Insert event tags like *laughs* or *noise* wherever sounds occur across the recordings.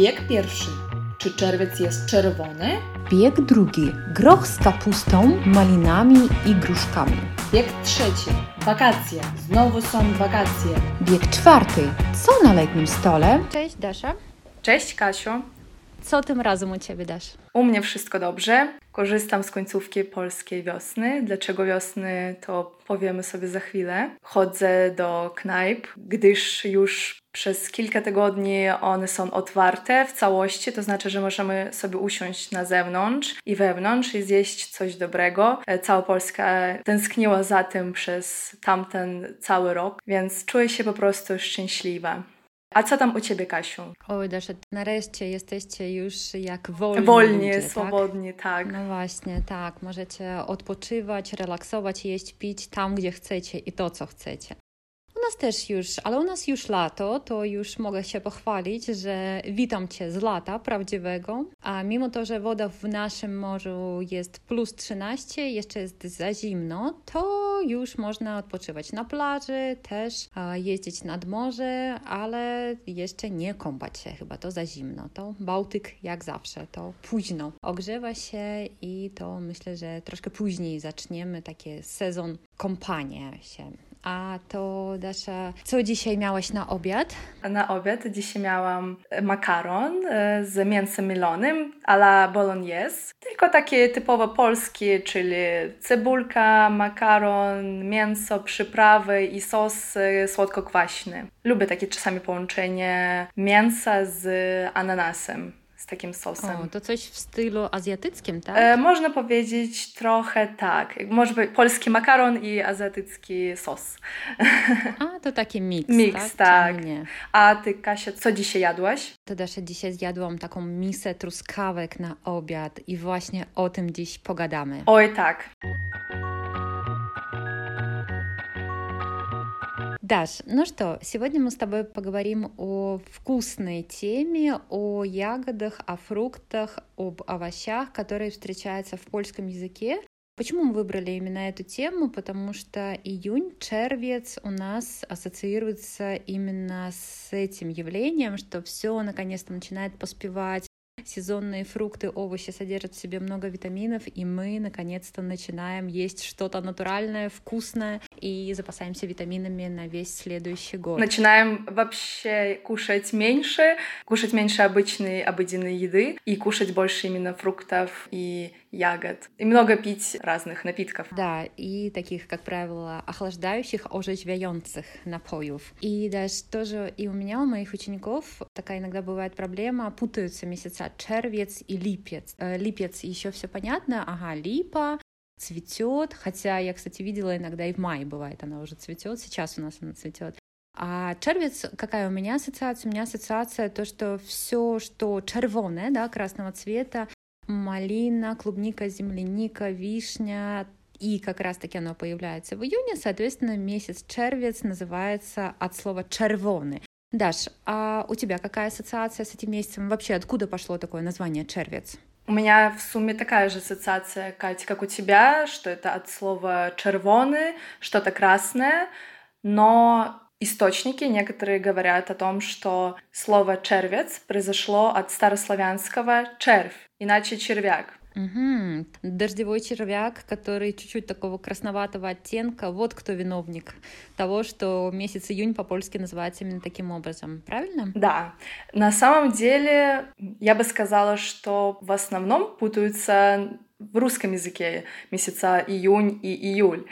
Bieg pierwszy. Czy czerwiec jest czerwony? Bieg drugi. Groch z kapustą, malinami i gruszkami. Bieg trzeci. Wakacje. Znowu są wakacje. Bieg czwarty. Co na letnim stole? Cześć Dasza. Cześć Kasiu. Co tym razem u Ciebie dasz? U mnie wszystko dobrze. Korzystam z końcówki polskiej wiosny. Dlaczego wiosny, to powiemy sobie za chwilę. Chodzę do knajp, gdyż już przez kilka tygodni one są otwarte w całości, to znaczy, że możemy sobie usiąść na zewnątrz i wewnątrz i zjeść coś dobrego. E, cała Polska tęskniła za tym przez tamten cały rok, więc czuję się po prostu szczęśliwa. A co tam u Ciebie, Kasiu? Oj, Dasza, nareszcie jesteście już jak wolni Wolnie, ludzie, swobodnie, tak? tak? No właśnie, tak. Możecie odpoczywać, relaksować, jeść, pić tam, gdzie chcecie i to, co chcecie. U nas też już, ale u nas już lato, to już mogę się pochwalić, że witam Cię z lata prawdziwego, a mimo to, że woda w naszym morzu jest plus 13, jeszcze jest za zimno, to już można odpoczywać na plaży, też jeździć nad morze, ale jeszcze nie kąpać się, chyba to za zimno. To Bałtyk jak zawsze, to późno ogrzewa się i to myślę, że troszkę później zaczniemy taki sezon kąpania się. A to Dasza, co dzisiaj miałaś na obiad? Na obiad dzisiaj miałam makaron e, z mięsem mielonym a la bolognese. Tylko takie typowo polskie, czyli cebulka, makaron, mięso, przyprawy i sos e, słodko-kwaśny. Lubię takie czasami połączenie mięsa z ananasem takim sosem. O, to coś w stylu azjatyckim, tak? E, można powiedzieć trochę tak. Może być polski makaron i azjatycki sos. A, to taki miks, *laughs* Miks, tak. tak. A ty, Kasia, co dzisiaj jadłaś? To Dasza, dzisiaj zjadłam taką misę truskawek na obiad i właśnie o tym dziś pogadamy. Oj, tak. Даш, ну что, сегодня мы с тобой поговорим о вкусной теме, о ягодах, о фруктах, об овощах, которые встречаются в польском языке. Почему мы выбрали именно эту тему? Потому что июнь, червец у нас ассоциируется именно с этим явлением, что все наконец-то начинает поспевать, сезонные фрукты, овощи содержат в себе много витаминов, и мы наконец-то начинаем есть что-то натуральное, вкусное и запасаемся витаминами на весь следующий год. Начинаем вообще кушать меньше, кушать меньше обычной обыденной еды и кушать больше именно фруктов и ягод. И много пить разных напитков. Да, и таких, как правило, охлаждающих, оживляющих напоев. И даже тоже и у меня, у моих учеников такая иногда бывает проблема, путаются месяца червец и липец. Э, липец еще все понятно, ага, липа, цветет, хотя я, кстати, видела иногда и в мае бывает, она уже цветет, сейчас у нас она цветет. А червец, какая у меня ассоциация? У меня ассоциация то, что все, что червоное, да, красного цвета, малина, клубника, земляника, вишня, и как раз-таки оно появляется в июне, соответственно, месяц червец называется от слова червоны. Даш, а у тебя какая ассоциация с этим месяцем? Вообще, откуда пошло такое название червец? У меня в сумме такая же ассоциация, Катя, как у тебя, что это от слова червоны, что-то красное, но источники некоторые говорят о том, что слово червец произошло от старославянского червь, иначе червяк. Угу. Дождевой червяк, который чуть-чуть такого красноватого оттенка. Вот кто виновник того, что месяц июнь по-польски называется именно таким образом. Правильно? Да. На самом деле, я бы сказала, что в основном путаются в русском языке месяца июнь и июль.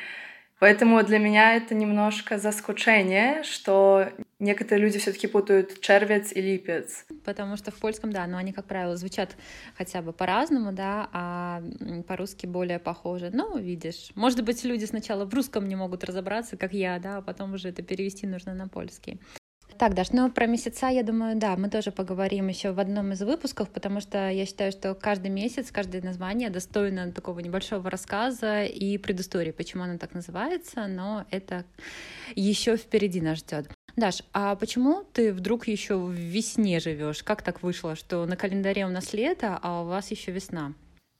Поэтому для меня это немножко заскучение, что некоторые люди все-таки путают червец и липец. Потому что в польском, да, но они, как правило, звучат хотя бы по-разному, да, а по-русски более похожи. Ну, видишь, может быть, люди сначала в русском не могут разобраться, как я, да, а потом уже это перевести нужно на польский. Так, Даш, ну про месяца, я думаю, да, мы тоже поговорим еще в одном из выпусков, потому что я считаю, что каждый месяц, каждое название достойно такого небольшого рассказа и предыстории, почему оно так называется, но это еще впереди нас ждет. Даш, а почему ты вдруг еще в весне живешь? Как так вышло, что на календаре у нас лето, а у вас еще весна?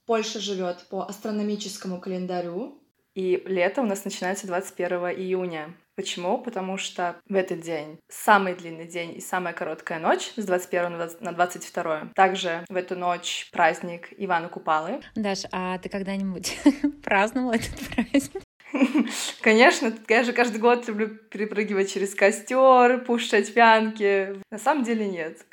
Польша живет по астрономическому календарю. И лето у нас начинается 21 июня. Почему? Потому что в этот день самый длинный день и самая короткая ночь с 21 на 22. Также в эту ночь праздник Ивана Купалы. Даш, а ты когда-нибудь *laughs* праздновала этот праздник? *laughs* Конечно, я же каждый год люблю перепрыгивать через костер, пушать пьянки. На самом деле нет.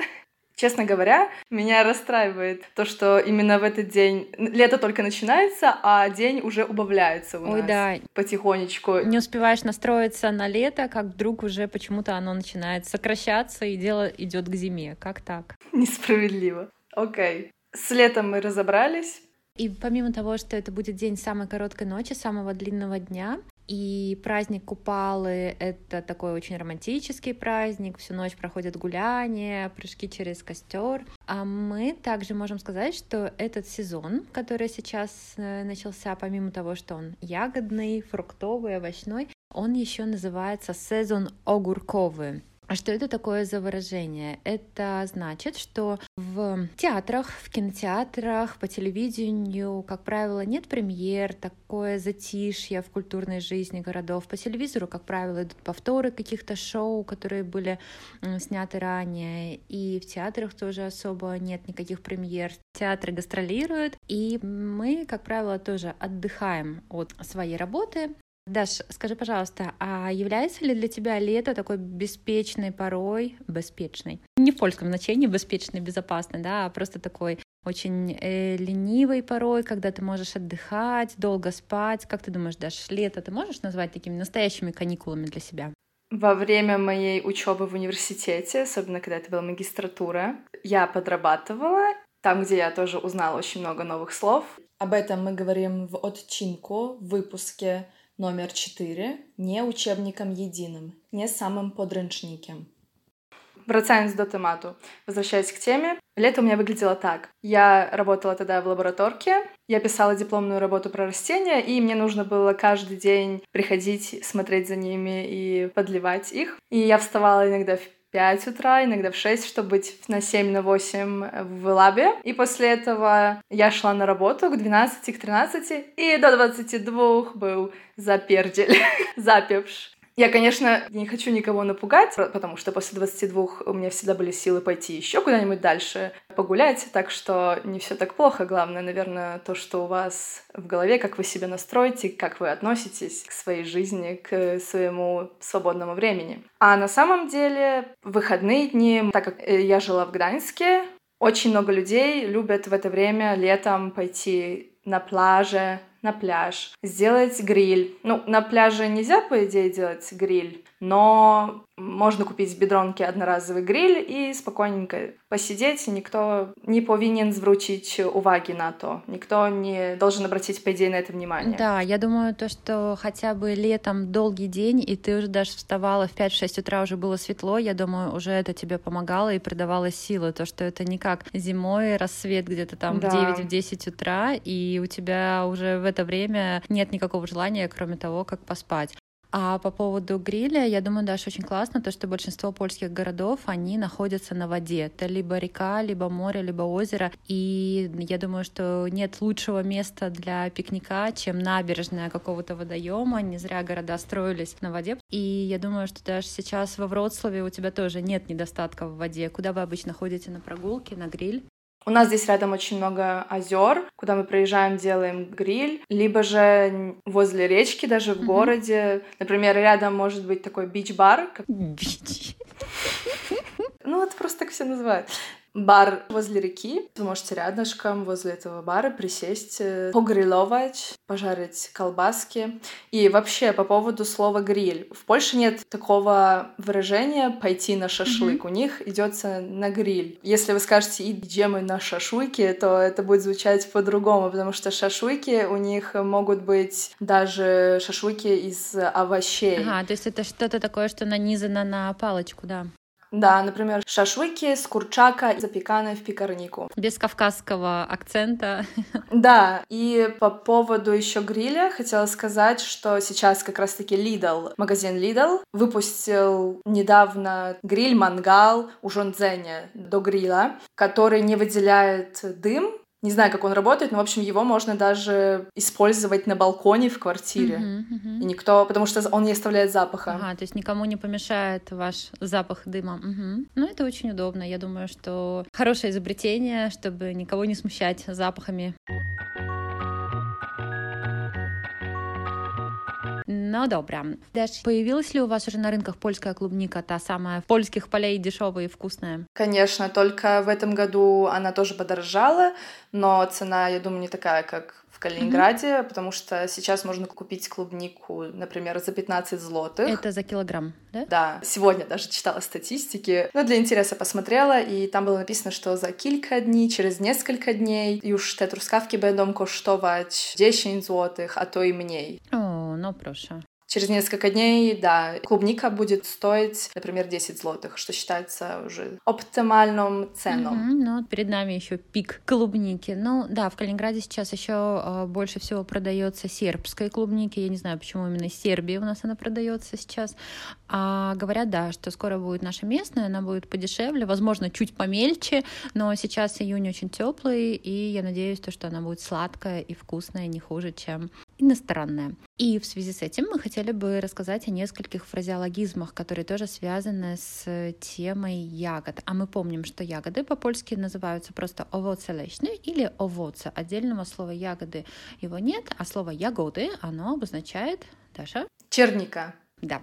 Честно говоря, меня расстраивает то, что именно в этот день лето только начинается, а день уже убавляется у Ой, нас да. потихонечку. Не успеваешь настроиться на лето, как вдруг уже почему-то оно начинает сокращаться, и дело идет к зиме. Как так? Несправедливо. Окей. С летом мы разобрались. И помимо того, что это будет день самой короткой ночи, самого длинного дня, и праздник Купалы — это такой очень романтический праздник, всю ночь проходят гуляния, прыжки через костер. А мы также можем сказать, что этот сезон, который сейчас э, начался, помимо того, что он ягодный, фруктовый, овощной, он еще называется сезон огурковый. А что это такое за выражение? Это значит, что в театрах, в кинотеатрах, по телевидению, как правило, нет премьер, такое затишье в культурной жизни городов. По телевизору, как правило, идут повторы каких-то шоу, которые были сняты ранее. И в театрах тоже особо нет никаких премьер. Театры гастролируют, и мы, как правило, тоже отдыхаем от своей работы, Даш, скажи, пожалуйста, а является ли для тебя лето такой беспечной порой, беспечной, не в польском значении беспечной, безопасной, да, а просто такой очень э, ленивой порой, когда ты можешь отдыхать, долго спать. Как ты думаешь, Даш, лето ты можешь назвать такими настоящими каникулами для себя? Во время моей учебы в университете, особенно когда это была магистратура, я подрабатывала, там, где я тоже узнала очень много новых слов. Об этом мы говорим в отчинку, в выпуске Номер 4. Не учебником единым, не самым подручником. Врацаемся до темату. Возвращаясь к теме, лето у меня выглядело так. Я работала тогда в лабораторке, я писала дипломную работу про растения, и мне нужно было каждый день приходить, смотреть за ними и подливать их. И я вставала иногда в 5 утра, иногда в 6, чтобы быть на 7, на 8 в лабе. И после этого я шла на работу к 12, к 13, и до 22 был запердель, *laughs* запевш. Я, конечно, не хочу никого напугать, потому что после 22 у меня всегда были силы пойти еще куда-нибудь дальше погулять, так что не все так плохо. Главное, наверное, то, что у вас в голове, как вы себя настроите, как вы относитесь к своей жизни, к своему свободному времени. А на самом деле, в выходные дни, так как э, я жила в Гданьске, очень много людей любят в это время летом пойти на пляже, на пляж, сделать гриль. Ну, на пляже нельзя, по идее, делать гриль, но можно купить в бедронке одноразовый гриль и спокойненько посидеть, никто не повинен звручить уваги на то, никто не должен обратить, по идее, на это внимание. Да, я думаю, то, что хотя бы летом долгий день, и ты уже даже вставала в 5-6 утра, уже было светло, я думаю, уже это тебе помогало и придавало силы, то, что это не как зимой рассвет где-то там да. в 9-10 утра, и у тебя уже в это время нет никакого желания, кроме того, как поспать. А по поводу гриля, я думаю, Даша, очень классно то, что большинство польских городов, они находятся на воде. Это либо река, либо море, либо озеро. И я думаю, что нет лучшего места для пикника, чем набережная какого-то водоема. Не зря города строились на воде. И я думаю, что даже сейчас во Вроцлаве у тебя тоже нет недостатка в воде. Куда вы обычно ходите на прогулки, на гриль? У нас здесь рядом очень много озер, куда мы приезжаем, делаем гриль, либо же возле речки, даже в mm-hmm. городе. Например, рядом может быть такой бич-бар. Как... Бич. Ну, это просто так все называют бар возле реки. Вы можете рядышком возле этого бара присесть, э, погриловать, пожарить колбаски. И вообще по поводу слова гриль. В Польше нет такого выражения пойти на шашлык. Mm-hmm. У них идется на гриль. Если вы скажете идем мы на шашлыки, то это будет звучать по-другому, потому что шашлыки у них могут быть даже шашлыки из овощей. Ага, то есть это что-то такое, что нанизано на палочку, да. Да, например, шашлыки с курчака, запеканные в пекарнику. Без кавказского акцента. Да, и по поводу еще гриля хотела сказать, что сейчас как раз-таки Lidl, магазин Lidl, выпустил недавно гриль-мангал у Жонзене до гриля, который не выделяет дым, Не знаю, как он работает, но, в общем, его можно даже использовать на балконе в квартире. Uh-huh, uh-huh. И никто, потому что он не оставляет запаха. Ага, то есть никому не помешает ваш запах дыма. Угу. Ну, это очень удобно. Я думаю, что хорошее изобретение, чтобы никого не смущать запахами. Ну, добре. Даш, появилась ли у вас уже на рынках польская клубника, та самая польских полей дешевая и вкусная? Конечно, только в этом году она тоже подорожала, но цена, я думаю, не такая, как в Калининграде, mm-hmm. потому что сейчас можно купить клубнику, например, за 15 злотых. Это за килограмм, да? Да. Сегодня даже читала статистики. Ну, для интереса посмотрела, и там было написано, что за кілька дней, через несколько дней już te truskawki będą kosztować 10 złotych, a to i mniej. O, no proszę. Через несколько дней, да, клубника будет стоить, например, 10 злотых, что считается уже оптимальным ценом. Mm-hmm, ну, перед нами еще пик клубники. Ну, да, в Калининграде сейчас еще э, больше всего продается сербской клубники. Я не знаю, почему именно Сербии у нас она продается сейчас. А говорят, да, что скоро будет наша местная, она будет подешевле, возможно, чуть помельче, но сейчас июнь очень теплый, и я надеюсь, то, что она будет сладкая и вкусная, не хуже, чем иностранная. И в связи с этим мы хотели бы рассказать о нескольких фразеологизмах, которые тоже связаны с темой ягод. А мы помним, что ягоды по-польски называются просто овоце лечные или овоце. Отдельного слова ягоды его нет, а слово ягоды, оно обозначает, Даша? Черника. Да.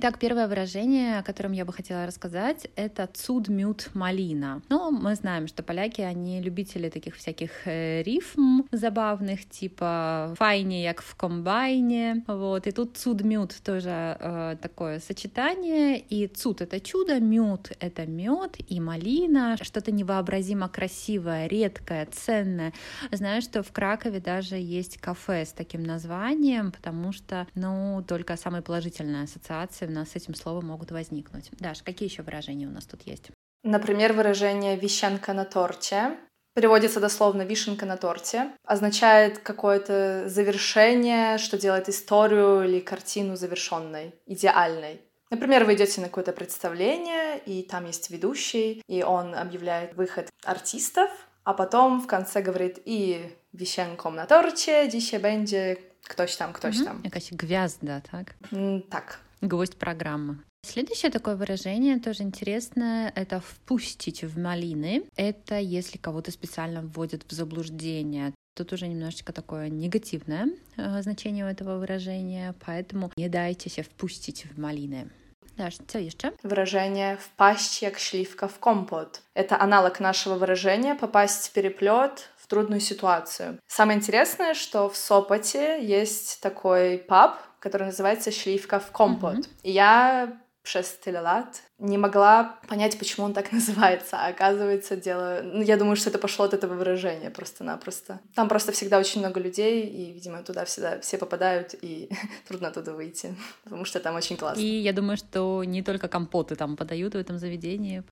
Итак, первое выражение, о котором я бы хотела рассказать, это цудмют малина. Но мы знаем, что поляки, они любители таких всяких э, рифм забавных, типа файне, як в комбайне. Вот, и тут цудмют тоже э, такое сочетание. И цуд — это чудо, мют — это мед, и малина — что-то невообразимо красивое, редкое, ценное. Знаю, что в Кракове даже есть кафе с таким названием, потому что, ну, только самые положительные ассоциации нас с этим словом могут возникнуть. Даш, какие еще выражения у нас тут есть? Например, выражение «вишенка на торте». Переводится дословно «вишенка на торте». Означает какое-то завершение, что делает историю или картину завершенной, идеальной. Например, вы идете на какое-то представление, и там есть ведущий, и он объявляет выход артистов, а потом в конце говорит и вишенком на торте dzisiaj będzie ktoś там, ktoś mm-hmm. там. Jakaś gwiazda, tak? Mm, tak. Гость программы. Следующее такое выражение, тоже интересное, это «впустить в малины». Это если кого-то специально вводят в заблуждение. Тут уже немножечко такое негативное э, значение у этого выражения, поэтому не дайте впустить в малины. Даш, что еще? Выражение «впасть як śliwka в компот». Это аналог нашего выражения «попасть в переплет в трудную ситуацию». Самое интересное, что в Сопоте есть такой паб, который называется «Шливка в компот». Mm-hmm. И я przez tyle lat не могла понять, почему он так *laughs* называется. А оказывается, дело... Ну, я думаю, что это пошло от этого выражения просто-напросто. Там просто всегда очень много людей, и, видимо, туда всегда все попадают, и *laughs* трудно оттуда выйти, *laughs* потому что там очень классно. И я думаю, что не только компоты там подают в этом заведении.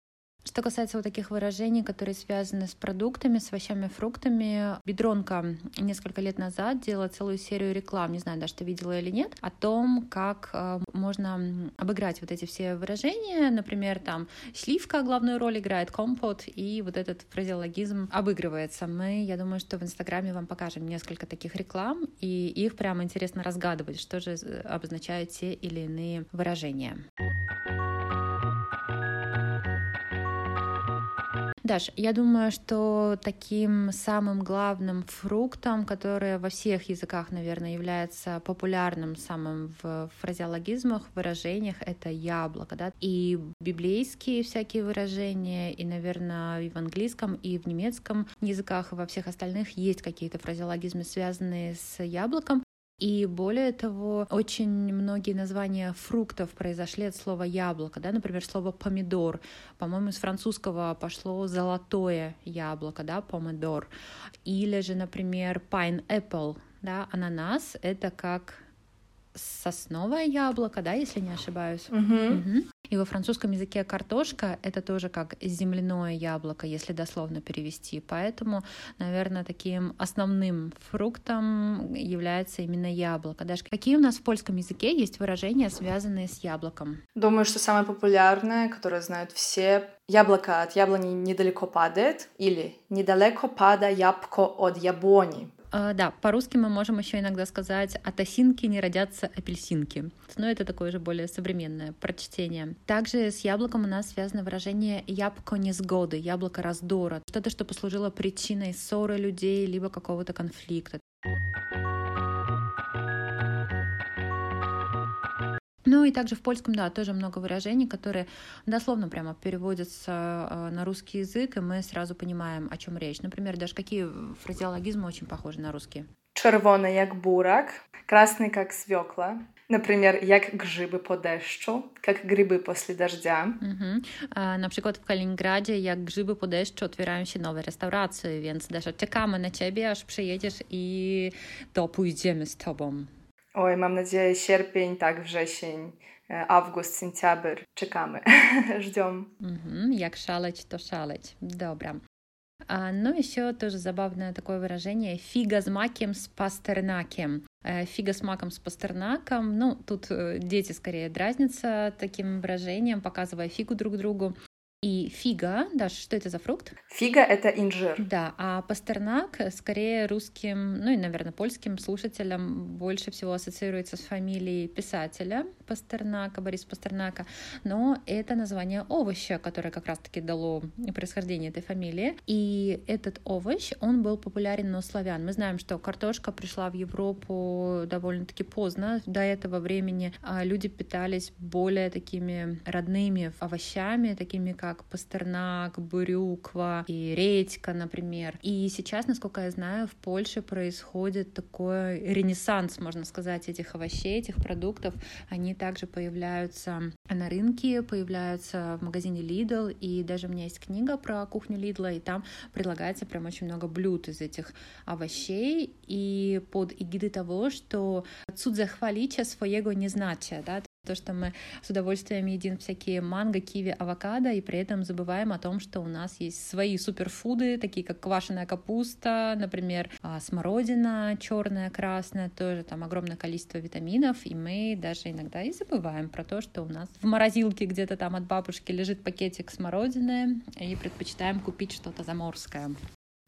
Что касается вот таких выражений, которые связаны с продуктами, с овощами, фруктами, Бедронка несколько лет назад делала целую серию реклам, не знаю, даже ты видела или нет, о том, как э, можно обыграть вот эти все выражения. Например, там сливка главную роль играет, компот, и вот этот фразеологизм обыгрывается. Мы, я думаю, что в Инстаграме вам покажем несколько таких реклам, и их прямо интересно разгадывать, что же обозначают те или иные выражения. Даш, я думаю, что таким самым главным фруктом, который во всех языках, наверное, является популярным самым в фразеологизмах, выражениях, это яблоко, да, и библейские всякие выражения, и, наверное, и в английском, и в немецком языках, и во всех остальных есть какие-то фразеологизмы, связанные с яблоком. И более того, очень многие названия фруктов произошли от слова яблоко, да, например, слово помидор. По-моему, из французского пошло золотое яблоко, да, помидор. Или же, например, pineapple, да, ананас — это как сосновое яблоко, да, если не ошибаюсь. Угу. Угу. И во французском языке картошка — это тоже как земляное яблоко, если дословно перевести. Поэтому, наверное, таким основным фруктом является именно яблоко. Даже какие у нас в польском языке есть выражения, связанные с яблоком? Думаю, что самое популярное, которое знают все, яблоко от яблони недалеко падает или недалеко пада ябко от яблони. Uh, да, по-русски мы можем еще иногда сказать «от осинки не родятся апельсинки». Но это такое же более современное прочтение. Также с яблоком у нас связано выражение «ябко несгоды», «яблоко раздора». Что-то, что послужило причиной ссоры людей, либо какого-то конфликта. Ну и также в польском, да, тоже много выражений, которые дословно прямо переводятся э, на русский язык, и мы сразу понимаем, о чем речь. Например, даже какие фразеологизмы очень похожи на русский. Czerwony jak burak, красный как свекла. Например, jak grzyby po deszczu, как грибы после дождя. Mhm. A, na przykład w Kaliningradzie, jak grzyby po deszczu, otwierają się nowe restauracje, więc też czekamy na ciebie, aż przyjedziesz i to pójdziemy z tobą. Oj, mam nadzieję, sierpień, tak, wrzesień, август, сентябрь. Czekamy, ждем. Угу, як шалeć, то шалeć. Dobra. А, ну, еще тоже забавное такое выражение «фига с маком с пастернаком». Фига с маком с пастернаком. Ну, тут дети скорее дразнятся таким выражением, показывая фигу друг другу. И фига, да, что это за фрукт? Фига — это инжир. Да, а пастернак скорее русским, ну и, наверное, польским слушателям больше всего ассоциируется с фамилией писателя Пастернака, Борис Пастернака, но это название овоща, которое как раз-таки дало происхождение этой фамилии. И этот овощ, он был популярен у славян. Мы знаем, что картошка пришла в Европу довольно-таки поздно. До этого времени а, люди питались более такими родными овощами, такими как как пастернак, брюква и редька, например. И сейчас, насколько я знаю, в Польше происходит такой ренессанс, можно сказать, этих овощей, этих продуктов. Они также появляются на рынке, появляются в магазине Lidl, и даже у меня есть книга про кухню Lidl, и там предлагается прям очень много блюд из этих овощей, и под эгидой того, что цуд захвалича своего не значит, да, то, что мы с удовольствием едим всякие манго, киви, авокадо, и при этом забываем о том, что у нас есть свои суперфуды, такие как квашеная капуста, например, а, смородина черная, красная, тоже там огромное количество витаминов, и мы даже иногда и забываем про то, что у нас в морозилке где-то там от бабушки лежит пакетик смородины, и предпочитаем купить что-то заморское.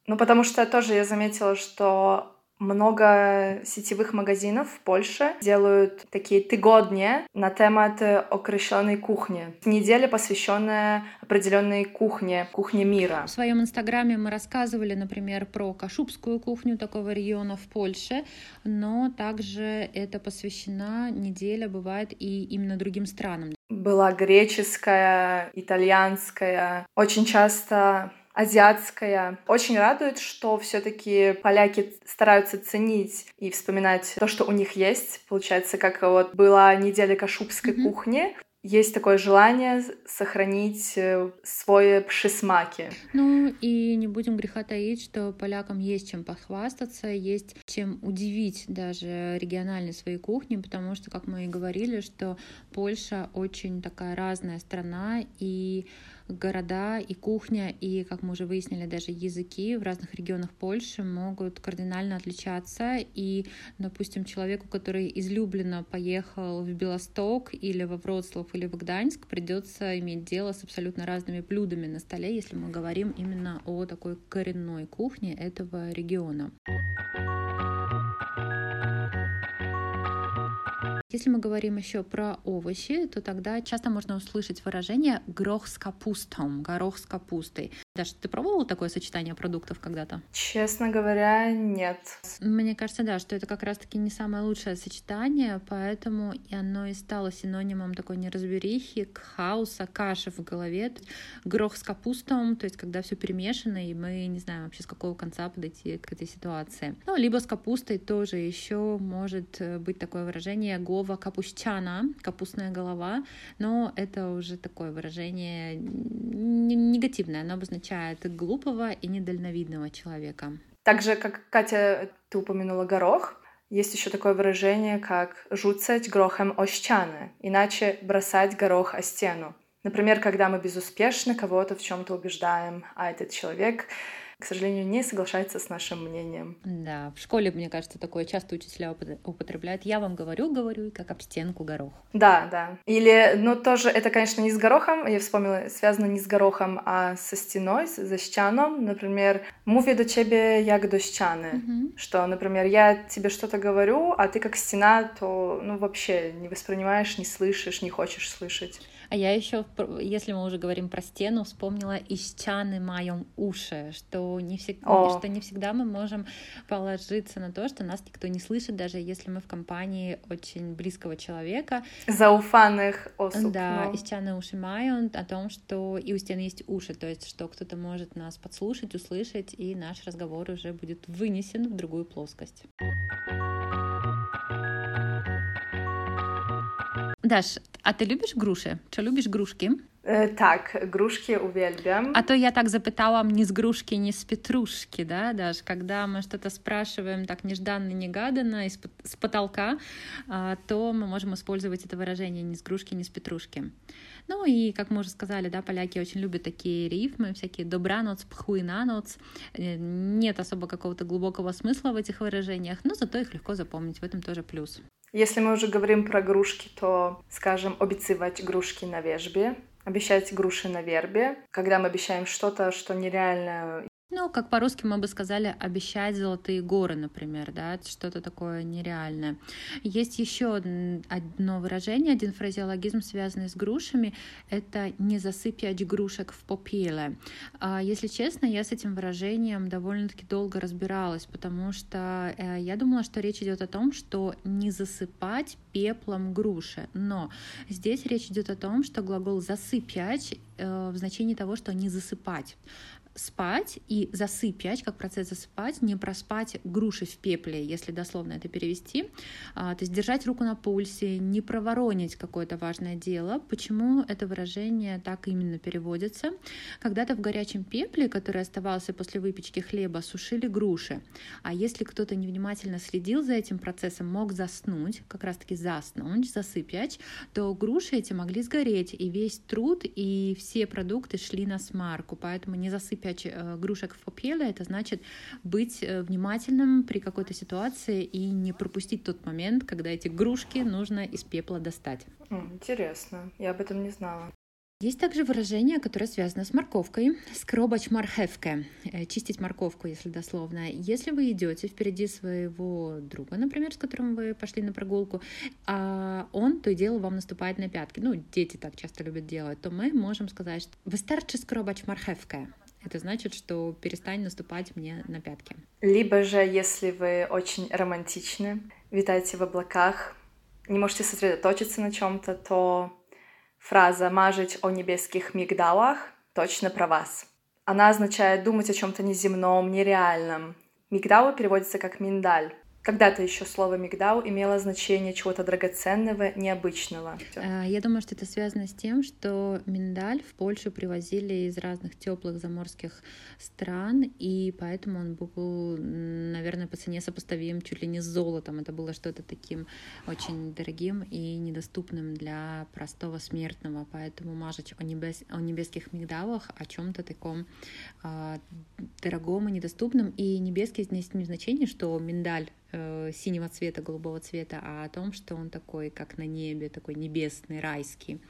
Ну, потому что тоже я заметила, что много сетевых магазинов в Польше делают такие тыгодни на темат окрещенной кухни. Неделя, посвященная определенной кухне, кухне мира. В своем инстаграме мы рассказывали, например, про кашубскую кухню такого региона в Польше, но также это посвящена неделя, бывает, и именно другим странам. Была греческая, итальянская. Очень часто азиатская. Очень радует, что все-таки поляки стараются ценить и вспоминать то, что у них есть. Получается, как вот была неделя кашубской mm-hmm. кухни, есть такое желание сохранить э, свой пшисмаки. Ну и не будем греха таить, что полякам есть чем похвастаться, есть чем удивить даже региональные свои кухни, потому что, как мы и говорили, что Польша очень такая разная страна, и города и кухня, и, как мы уже выяснили, даже языки в разных регионах Польши могут кардинально отличаться. И, допустим, человеку, который из Люблина поехал в Белосток или во Вроцлав или в Гданьск, придется иметь дело с абсолютно разными блюдами на столе, если мы говорим именно о такой коренной кухне этого региона. Если мы говорим еще про овощи, то тогда часто можно услышать выражение «грох с капустом», «горох с капустой». Даша, ты пробовала такое сочетание продуктов когда-то? Честно говоря, нет. Мне кажется, да, что это как раз-таки не самое лучшее сочетание, поэтому и оно и стало синонимом такой неразберихи, хаоса, каши в голове. Грох с капустом, то есть когда все перемешано, и мы не знаем вообще с какого конца подойти к этой ситуации. Ну, либо с капустой тоже еще может э, быть такое выражение «гова капустяна», капустная голова, но это уже такое выражение негативное, оно обозначает отличает глупого и недальновидного человека. Так же, как Катя, ты упомянула горох, Есть еще такое выражение, как «жуцать грохом о ścianę», иначе «бросать горох о стену». Например, когда мы безуспешно кого-то в чем-то убеждаем, а этот человек к сожалению, не соглашается с нашим мнением. Да, в школе, мне кажется, такое часто учителя употребляют. Я вам говорю, говорю, как об стенку горох. Да, да. Или, ну, тоже, это, конечно, не с горохом, я вспомнила, связано не с горохом, а со стеной, за ścianą. Например, «Mówię do ciebie jak do ściany». Угу. Что, например, я тебе что-то говорю, а ты как стена, то, ну, вообще не воспринимаешь, не слышишь, не хочешь слышать. А я еще, если мы уже говорим про стену, вспомнила «ищчаны маем уши», что не, всег... что не всегда мы можем положиться на то, что нас никто не слышит, даже если мы в компании очень близкого человека. Зауфанных особ. Да, но... «ищчаны уши маем» о том, что и у стены есть уши, то есть что кто-то может нас подслушать, услышать, и наш разговор уже будет вынесен в другую плоскость. Даш, а ти любиш груші? Чи любиш грушки? E, tak, gruszki uwielbiam. А то я так запытала не с грушки, не с петрушки, да, даже когда мы что-то спрашиваем так нежданно-негаданно из с потолка, а, то мы можем использовать это выражение не с грушки, не с петрушки. Ну и, как мы уже сказали, да, поляки очень любят такие рифмы, всякие добраноц, пхуинаноц. Э, нет особо какого-то глубокого смысла в этих выражениях, но зато их легко запомнить, в этом тоже плюс. Если мы уже говорим про грушки, то, скажем, обещать грушки на вежбе, обещать груши на вербе, когда мы обещаем что-то, что нереально ну, как по-русски мы бы сказали, обещать золотые горы, например, да, что-то такое нереальное. Есть еще одно выражение, один фразеологизм, связанный с грушами, это «не засыпать грушек в попеле». А, если честно, я с этим выражением довольно-таки долго разбиралась, потому что э, я думала, что речь идет о том, что не засыпать пеплом груши, но здесь речь идет о том, что глагол «засыпять» э, в значении того, что не засыпать спать и засыпать, как процесс засыпать, не проспать груши в пепле, если дословно это перевести. А, то есть держать руку на пульсе, не проворонить какое-то важное дело. Почему это выражение так именно переводится? Когда-то в горячем пепле, который оставался после выпечки хлеба, сушили груши. А если кто-то невнимательно следил за этим процессом, мог заснуть, как раз-таки заснуть, засыпать, то груши эти могли сгореть, и весь труд и все продукты шли на смарку. Поэтому не засыпать пять э, грушек в попеле, это значит быть э, внимательным при какой-то ситуации и не пропустить тот момент, когда эти грушки нужно из пепла достать. Интересно, я об этом не знала. Есть также выражение, которое связано с морковкой. Скробач мархевке. Э, чистить морковку, если дословно. Если вы идете впереди своего друга, например, с которым вы пошли на прогулку, а он то и дело вам наступает на пятки, ну, дети так часто любят делать, то мы можем сказать, что «Вы старче скробач мархевке» это значит, что перестань наступать мне на пятки. Либо же, если вы очень романтичны, витаете в облаках, не можете сосредоточиться на чем-то, то фраза «мажить о небесских мигдалах» точно про вас. Она означает думать о чем-то неземном, нереальном. Мигдалы переводится как миндаль. Когда-то еще слово «мигдал» имело значение чего-то драгоценного, необычного. Э, я думаю, что это связано с тем, что миндаль в Польшу привозили из разных теплых заморских стран, и поэтому он был, наверное, по цене сопоставим чуть ли не с золотом. Это было что-то таким очень дорогим и недоступным для простого смертного. Поэтому мажить о, небес, о небесских мигдалах, о чем-то таком э, дорогом и недоступном. И небесский здесь не в значении, что миндаль э, синего цвета, голубого цвета, а о том, что он такой, как на небе, такой небесный, райский.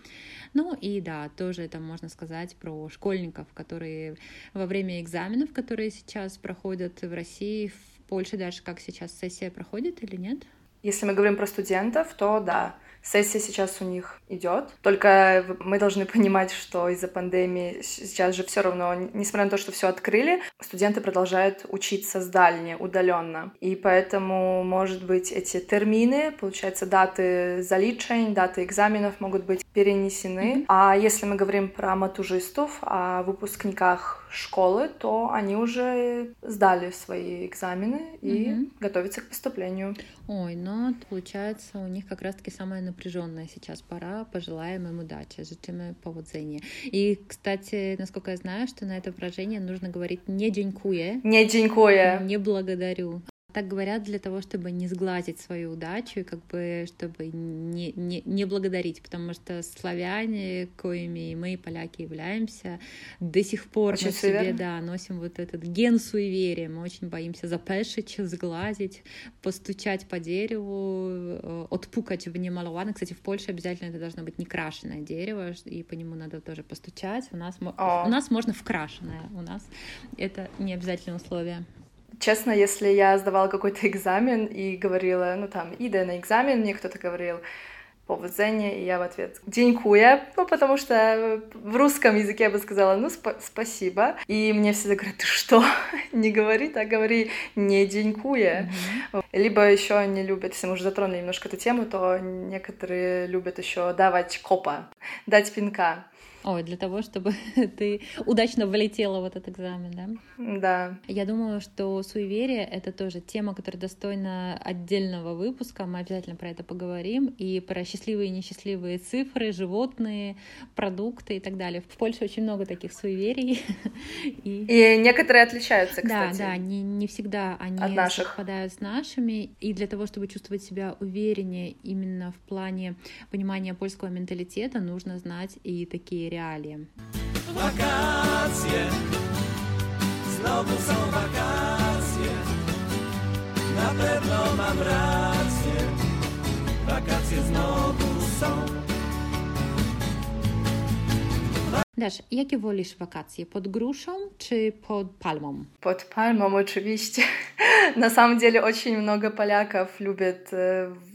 Ну и да, тоже это можно сказать про школьников, которые во время экзаменов, которые сейчас проходят в России, в Польше даже как сейчас сессия проходит или нет? Если мы говорим про студентов, то да, Сессия сейчас у них идет. Только мы должны понимать, что из-за пандемии сейчас же все равно, несмотря на то, что все открыли, студенты продолжают учиться с дальне, удаленно. И поэтому, может быть, эти термины, получается, даты заличень, даты экзаменов могут быть перенесены. Mm-hmm. А если мы говорим про матужистов, о выпускниках школы, то они уже сдали свои экзамены и угу. готовятся к поступлению. Ой, ну получается у них как раз-таки самая напряженная сейчас пора. Пожелаем им удачи, życzymy powodzenia. И, кстати, насколько я знаю, что на это выражение нужно говорить не денькуе. Не денькуе. Не благодарю. Так говорят для того, чтобы не сглазить свою удачу и как бы чтобы не, не, не благодарить, потому что славяне, коими и мы, поляки, являемся, до сих пор очень мы в себе да, носим вот этот ген суеверия, мы очень боимся запешить, сглазить, постучать по дереву, э, отпукать в немаловано. Кстати, в Польше обязательно это должно быть не крашеное дерево, и по нему надо тоже постучать. У нас, О. у нас можно вкрашенное, у нас это не обязательное условие. Честно, если я сдавала какой-то экзамен и говорила, ну там, ида на экзамен, мне кто-то говорил, поведение, и я в ответ «Денькуя», ну, потому что в русском языке я бы сказала «ну, сп спасибо», и мне всегда говорят «ты что? *laughs* не говори так, говори «не денькуя». Mm-hmm. Либо еще не любят, если мы уже затронули немножко эту тему, то некоторые любят еще давать копа, дать пинка. Ой, для того, чтобы *laughs* ты удачно влетела в этот экзамен, да? Да. Я думаю, что суеверие — это тоже тема, которая достойна отдельного выпуска. Мы обязательно про это поговорим. И про счастливые и несчастливые цифры, животные, продукты и так далее. В Польше очень много таких суеверий. *laughs* и... и некоторые отличаются, кстати. Да, да, не, не всегда они От наших. совпадают с нашими. И для того, чтобы чувствовать себя увереннее именно в плане понимания польского менталитета, нужно знать и такие реалии. Wakacje, znowu są wakacje, na pewno mam rację, wakacje znowu są. Dasz, jakie wolisz wakacje? Pod gruszą czy pod palmą? Под пальмом, oczywiście. *laughs* На самом деле очень много поляков любят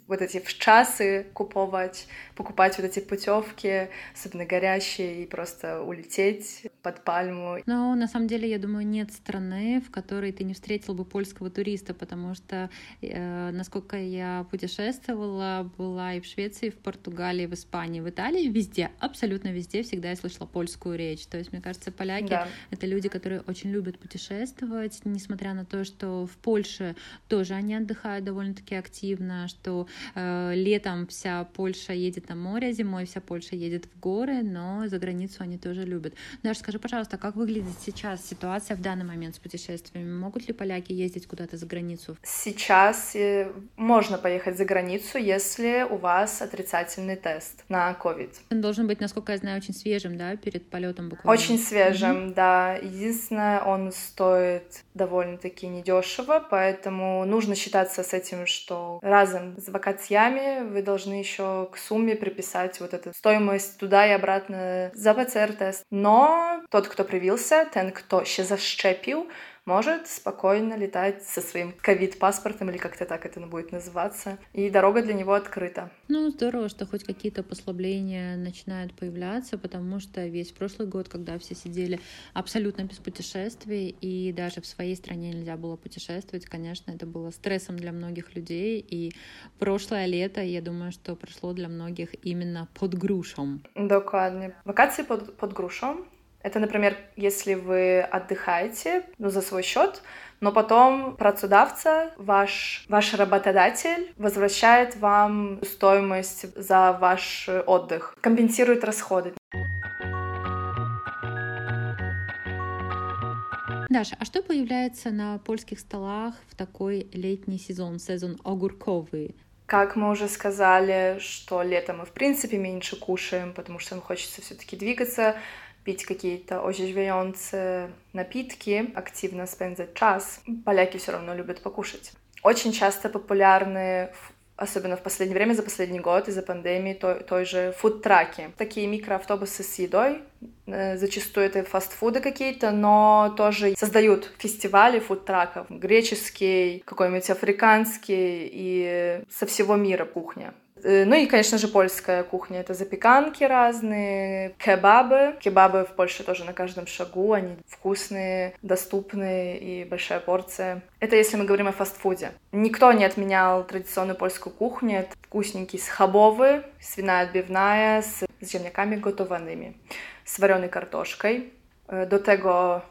вот эти в часы куповать, покупать вот эти путевки, особенно горящие, и просто улететь под пальму. Но на самом деле, я думаю, нет страны, в которой ты не встретил бы польского туриста, потому что, э, насколько я путешествовала, была и в Швеции, и в Португалии, в Испании, в Италии, везде, абсолютно везде всегда я слышала польскую речь. То есть, мне кажется, поляки да. — это люди, которые очень любят путешествовать, несмотря на то, что в Польше тоже они отдыхают довольно-таки активно, что летом вся Польша едет на море, зимой вся Польша едет в горы, но за границу они тоже любят. Даже скажи, пожалуйста, как выглядит сейчас ситуация в данный момент с путешествиями? Могут ли поляки ездить куда-то за границу? Сейчас э, можно поехать за границу, если у вас отрицательный тест на COVID. Он должен быть, насколько я знаю, очень свежим, да, перед полетом буквально? Очень свежим, mm-hmm. да. Единственное, он стоит довольно-таки недешево, поэтому нужно считаться с этим, что разом вакансиями вы должны еще к сумме приписать вот эту стоимость туда и обратно за ПЦР-тест. Но тот, кто привился, ten, кто się zaszczepił, может спокойно летать со своим ковид-паспортом, или как-то так это будет называться, и дорога для него открыта. Ну, здорово, что хоть какие-то послабления начинают появляться, потому что весь прошлый год, когда все сидели абсолютно без путешествий, и даже в своей стране нельзя было путешествовать, конечно, это было стрессом для многих людей, и прошлое лето, я думаю, что прошло для многих именно под грушом. Dokładnie. Вакации под, под грушом это, например, если вы отдыхаете ну, за свой счет, но потом працедавца, ваш, ваш работодатель возвращает вам стоимость за ваш отдых, компенсирует расходы. Даша, а что появляется на польских столах в такой летний сезон, сезон огурковый? Как мы уже сказали, что летом мы в принципе меньше кушаем, потому что нам хочется все-таки двигаться, пить какие-то оживляющие напитки, активно спендзать час. Поляки все равно любят покушать. Очень часто популярны особенно в последнее время, за последний год из-за пандемии, той, той же фудтраки. Такие микроавтобусы с едой, э, зачастую это фастфуды какие-то, но тоже создают фестивали фудтраков, греческий, какой-нибудь африканский и со всего мира кухня. Э, ну и, конечно же, польская кухня. Это запеканки разные, кебабы. Кебабы в Польше тоже на каждом шагу. Они вкусные, доступные и большая порция. Это если мы говорим о фастфуде. Никто не отменял традиционную польскую кухню. Это вкусненькие схабовы, свиная отбивная с ziemniakami gotowanymi, с вареной картошкой. Э, до tego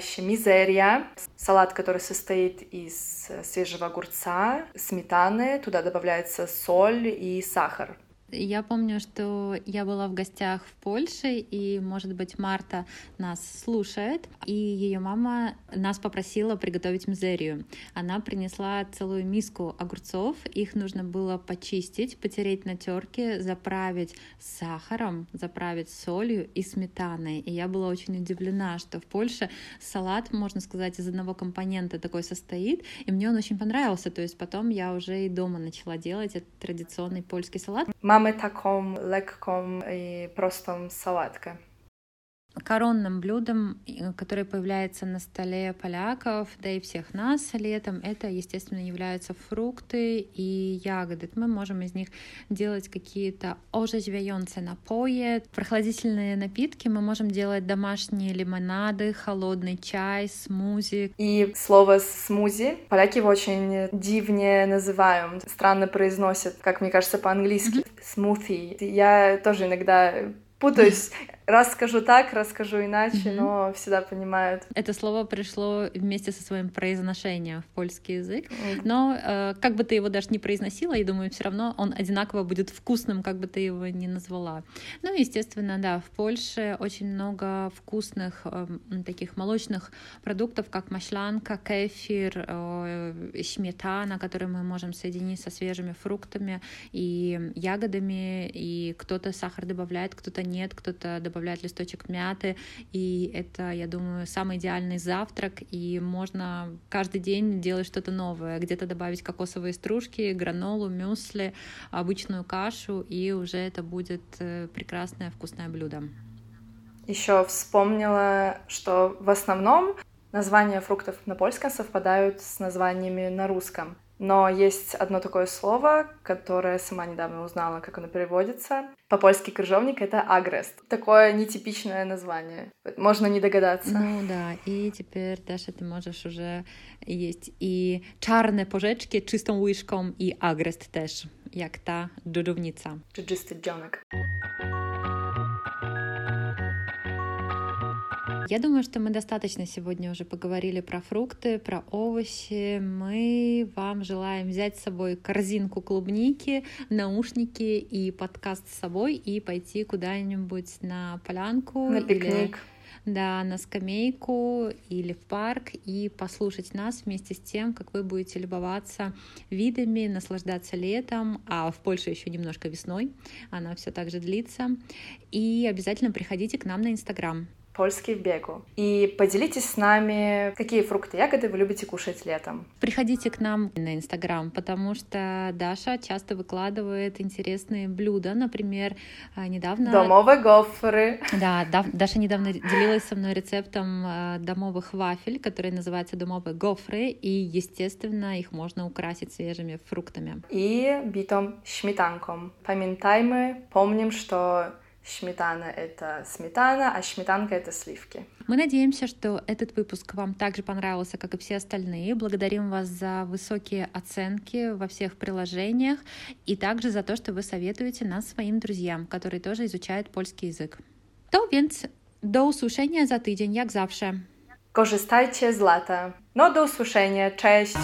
Się mizeria, салат, который состоит из свежего огурца, сметаны, туда добавляется соль и сахар. Я помню, что я была в гостях в Польше, и, может быть, Марта нас слушает, и ее мама нас попросила приготовить мизерию. Она принесла целую миску огурцов, их нужно было почистить, потереть на терке, заправить сахаром, заправить солью и сметаной. И я была очень удивлена, что в Польше салат, можно сказать, из одного компонента такой состоит, и мне он очень понравился. То есть потом я уже и дома начала делать этот традиционный польский салат. Mamy taką lekką i prostą sałatkę. Коронным блюдом, которое появляется на столе поляков, да и всех нас летом, это, естественно, являются фрукты и ягоды. Мы можем из них делать какие-то оживляющие напои, прохладительные напитки. Мы можем делать домашние лимонады, холодный чай, смузи. И слово «смузи» поляки его очень дивнее называют, странно произносят, как мне кажется, по-английски. Mm-hmm. Смузи. Я тоже иногда путаюсь. Раз скажу так, раз скажу иначе, mm-hmm. но всегда понимают. Это слово пришло вместе со своим произношением в польский язык, mm-hmm. но э, как бы ты его даже не произносила, я думаю, все равно он одинаково будет вкусным, как бы ты его ни назвала. Ну, естественно, да, в Польше очень много вкусных э, таких молочных продуктов, как машланка, кефир, э, сметана, которые мы можем соединить со свежими фруктами и ягодами, и кто-то сахар добавляет, кто-то нет, кто-то добавляет добавлять листочек мяты, и это, я думаю, самый идеальный завтрак, и можно каждый день делать что-то новое, где-то добавить кокосовые стружки, гранолу, мюсли, обычную кашу, и уже это будет э, прекрасное вкусное блюдо. Еще вспомнила, что в основном названия фруктов на польском совпадают с названиями на русском. Но есть одно такое слово, которое сама недавно узнала, как оно переводится. По-польски крыжовник — это агрест. Такое нетипичное название. Можно не догадаться. Ну да, и теперь, Даша, ты можешь уже есть и czarne porzeczki czystą łyżką i agrest też, jak ta dżdżownica. Dżdżysty dzionek. Я думаю, что мы достаточно сегодня уже поговорили про фрукты, про овощи. Мы вам желаем взять с собой корзинку клубники, наушники и подкаст с собой и пойти куда-нибудь на полянку. На пикник. Или да, на скамейку или в парк и послушать нас вместе с тем, как вы будете любоваться видами, наслаждаться летом, а в Польше еще немножко весной, она все так же длится. И обязательно приходите к нам на Инстаграм. Польский в бегу. И поделитесь с нами, какие фрукты, ягоды вы любите кушать летом. Приходите к нам на Инстаграм, потому что Даша часто выкладывает интересные блюда. Например, а, недавно... Домовые гофры. Да, Даша недавно делилась со мной рецептом а, домовых вафель, которые называются домовые гофры, и, естественно, их можно украсить свежими фруктами. И битом śmietanką. Памятаем, помним, что Сметана — это сметана, а сметанка — это сливки. Мы надеемся, что этот выпуск вам также понравился, как и все остальные. Благодарим вас за высокие оценки во всех приложениях и также за то, что вы советуете нас своим друзьям, которые тоже изучают польский язык. To więc do usłyszenia za tydzień, jak zawsze. Korzystajcie z lata. No do usłyszenia. Cześć!